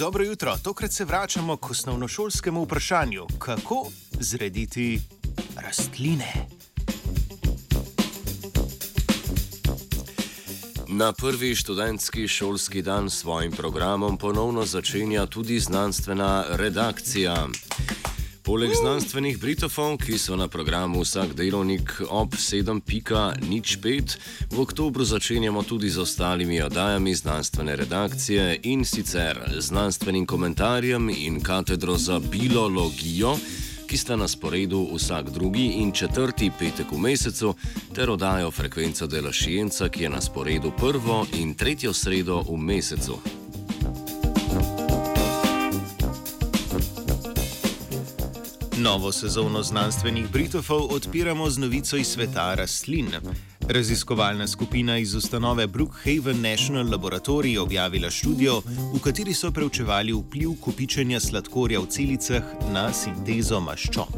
Dobro jutro, tokrat se vračamo k osnovnošolskemu vprašanju, kako zrediti rastline. Na prvi študentski šolski dan s svojim programom ponovno začenja tudi znanstvena redakcija. Poleg znanstvenih britofon, ki so na programu vsak delovnik ob 7.05, v oktobru začenjamo tudi z ostalimi oddajami znanstvene redakcije in sicer znanstvenim komentarjem in katedro za biologijo, ki sta na sporedu vsak drugi in četrti petek v mesecu, ter oddajo frekvenco dela Šijenca, ki je na sporedu prvo in tretjo sredo v mesecu. Novo sezono znanstvenih Britofov odpiramo z novico iz sveta rastlin. Raziskovalna skupina iz ustanove Brookhaven National Laboratory objavila študijo, v kateri so preučevali vpliv kopičenja sladkorja v celicah na sintezo maščob.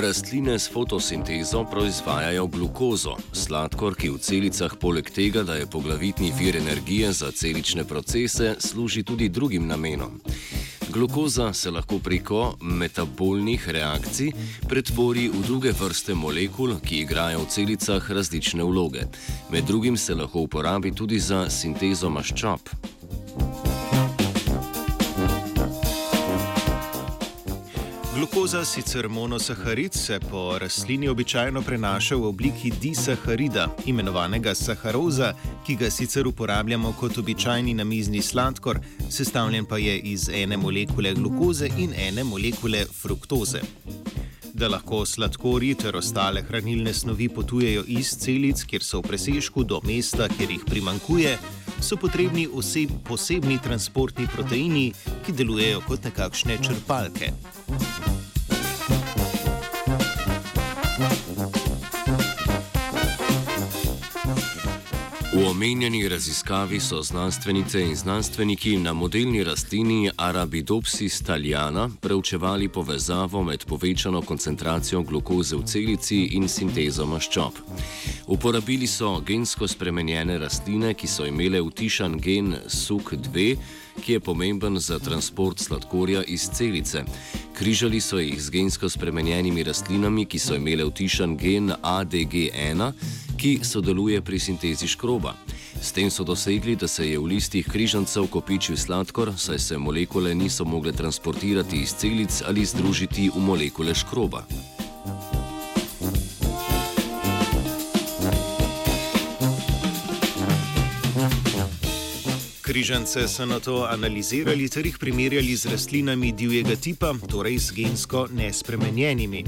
Rastline s fotosintezo proizvajajo glukozo, sladkor, ki v celicah poleg tega, da je poglavitni vir energije za celične procese, služi tudi drugim namenom. Glukoza se lahko preko metabolnih reakcij pretvori v druge vrste molekul, ki igrajo v celicah različne vloge. Med drugim se lahko uporabi tudi za sintezo maščob. Glukoza, sicer monosaharid, se po rastlini običajno prenaša v obliki disaharida, imenovanega saharoza, ki ga sicer uporabljamo kot običajni namizni sladkor, sestavljen pa je iz ene molekule glukoze in ene molekule fruktoze. Da lahko sladkorji ter ostale hranilne snovi potujejo iz celic, kjer so v presežku, do mesta, kjer jih primankuje, so potrebni oseb, posebni transportni proteini, ki delujejo kot nekakšne črpalke. V omenjeni raziskavi so znanstvenice in znanstveniki na modelni rastlini Arabidopsis taljana preučevali povezavo med povečano koncentracijo glukoze v celici in sintezo maščob. Uporabili so gensko spremenjene rastline, ki so imele vtišan gen SUK2, ki je pomemben za transport sladkorja iz celice. Križali so jih z gensko spremenjenimi rastlinami, ki so imele vtišan gen ADG1 ki sodeluje pri sintezi škroba. S tem so dosegli, da se je v listih križancev kopičil sladkor, saj se molekule niso mogle transportirati iz celic ali združiti v molekule škroba. Križance so na to analizirali ter jih primerjali z rastlinami divjega tipa, torej z gensko nespremenjenimi.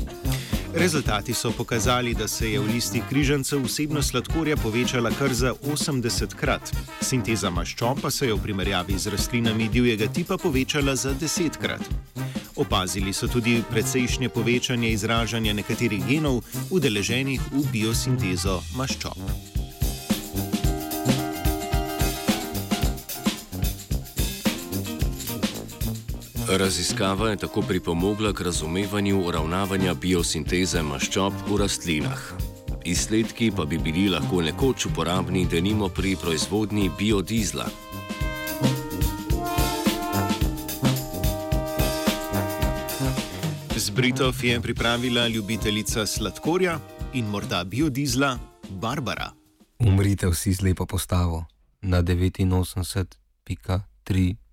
Rezultati so pokazali, da se je v listih križancev vsebnost sladkorja povečala kar za 80 krat. Sinteza maščob pa se je v primerjavi z rastlinami divjega tipa povečala za 10 krat. Opazili so tudi precejšnje povečanje izražanja nekaterih genov, udeleženih v biosintezo maščob. Raziskava je tako pripomogla k razumevanju uravnavanja biosinteze maščob v rastlinah. Izsledki pa bi bili lahko nekoč uporabni denimo pri proizvodnji biodizla. Z Britov je pripravila ljubiteljica sladkorja in morda biodizla Barbara. Umrite vsi z lepo postavo na 89,3.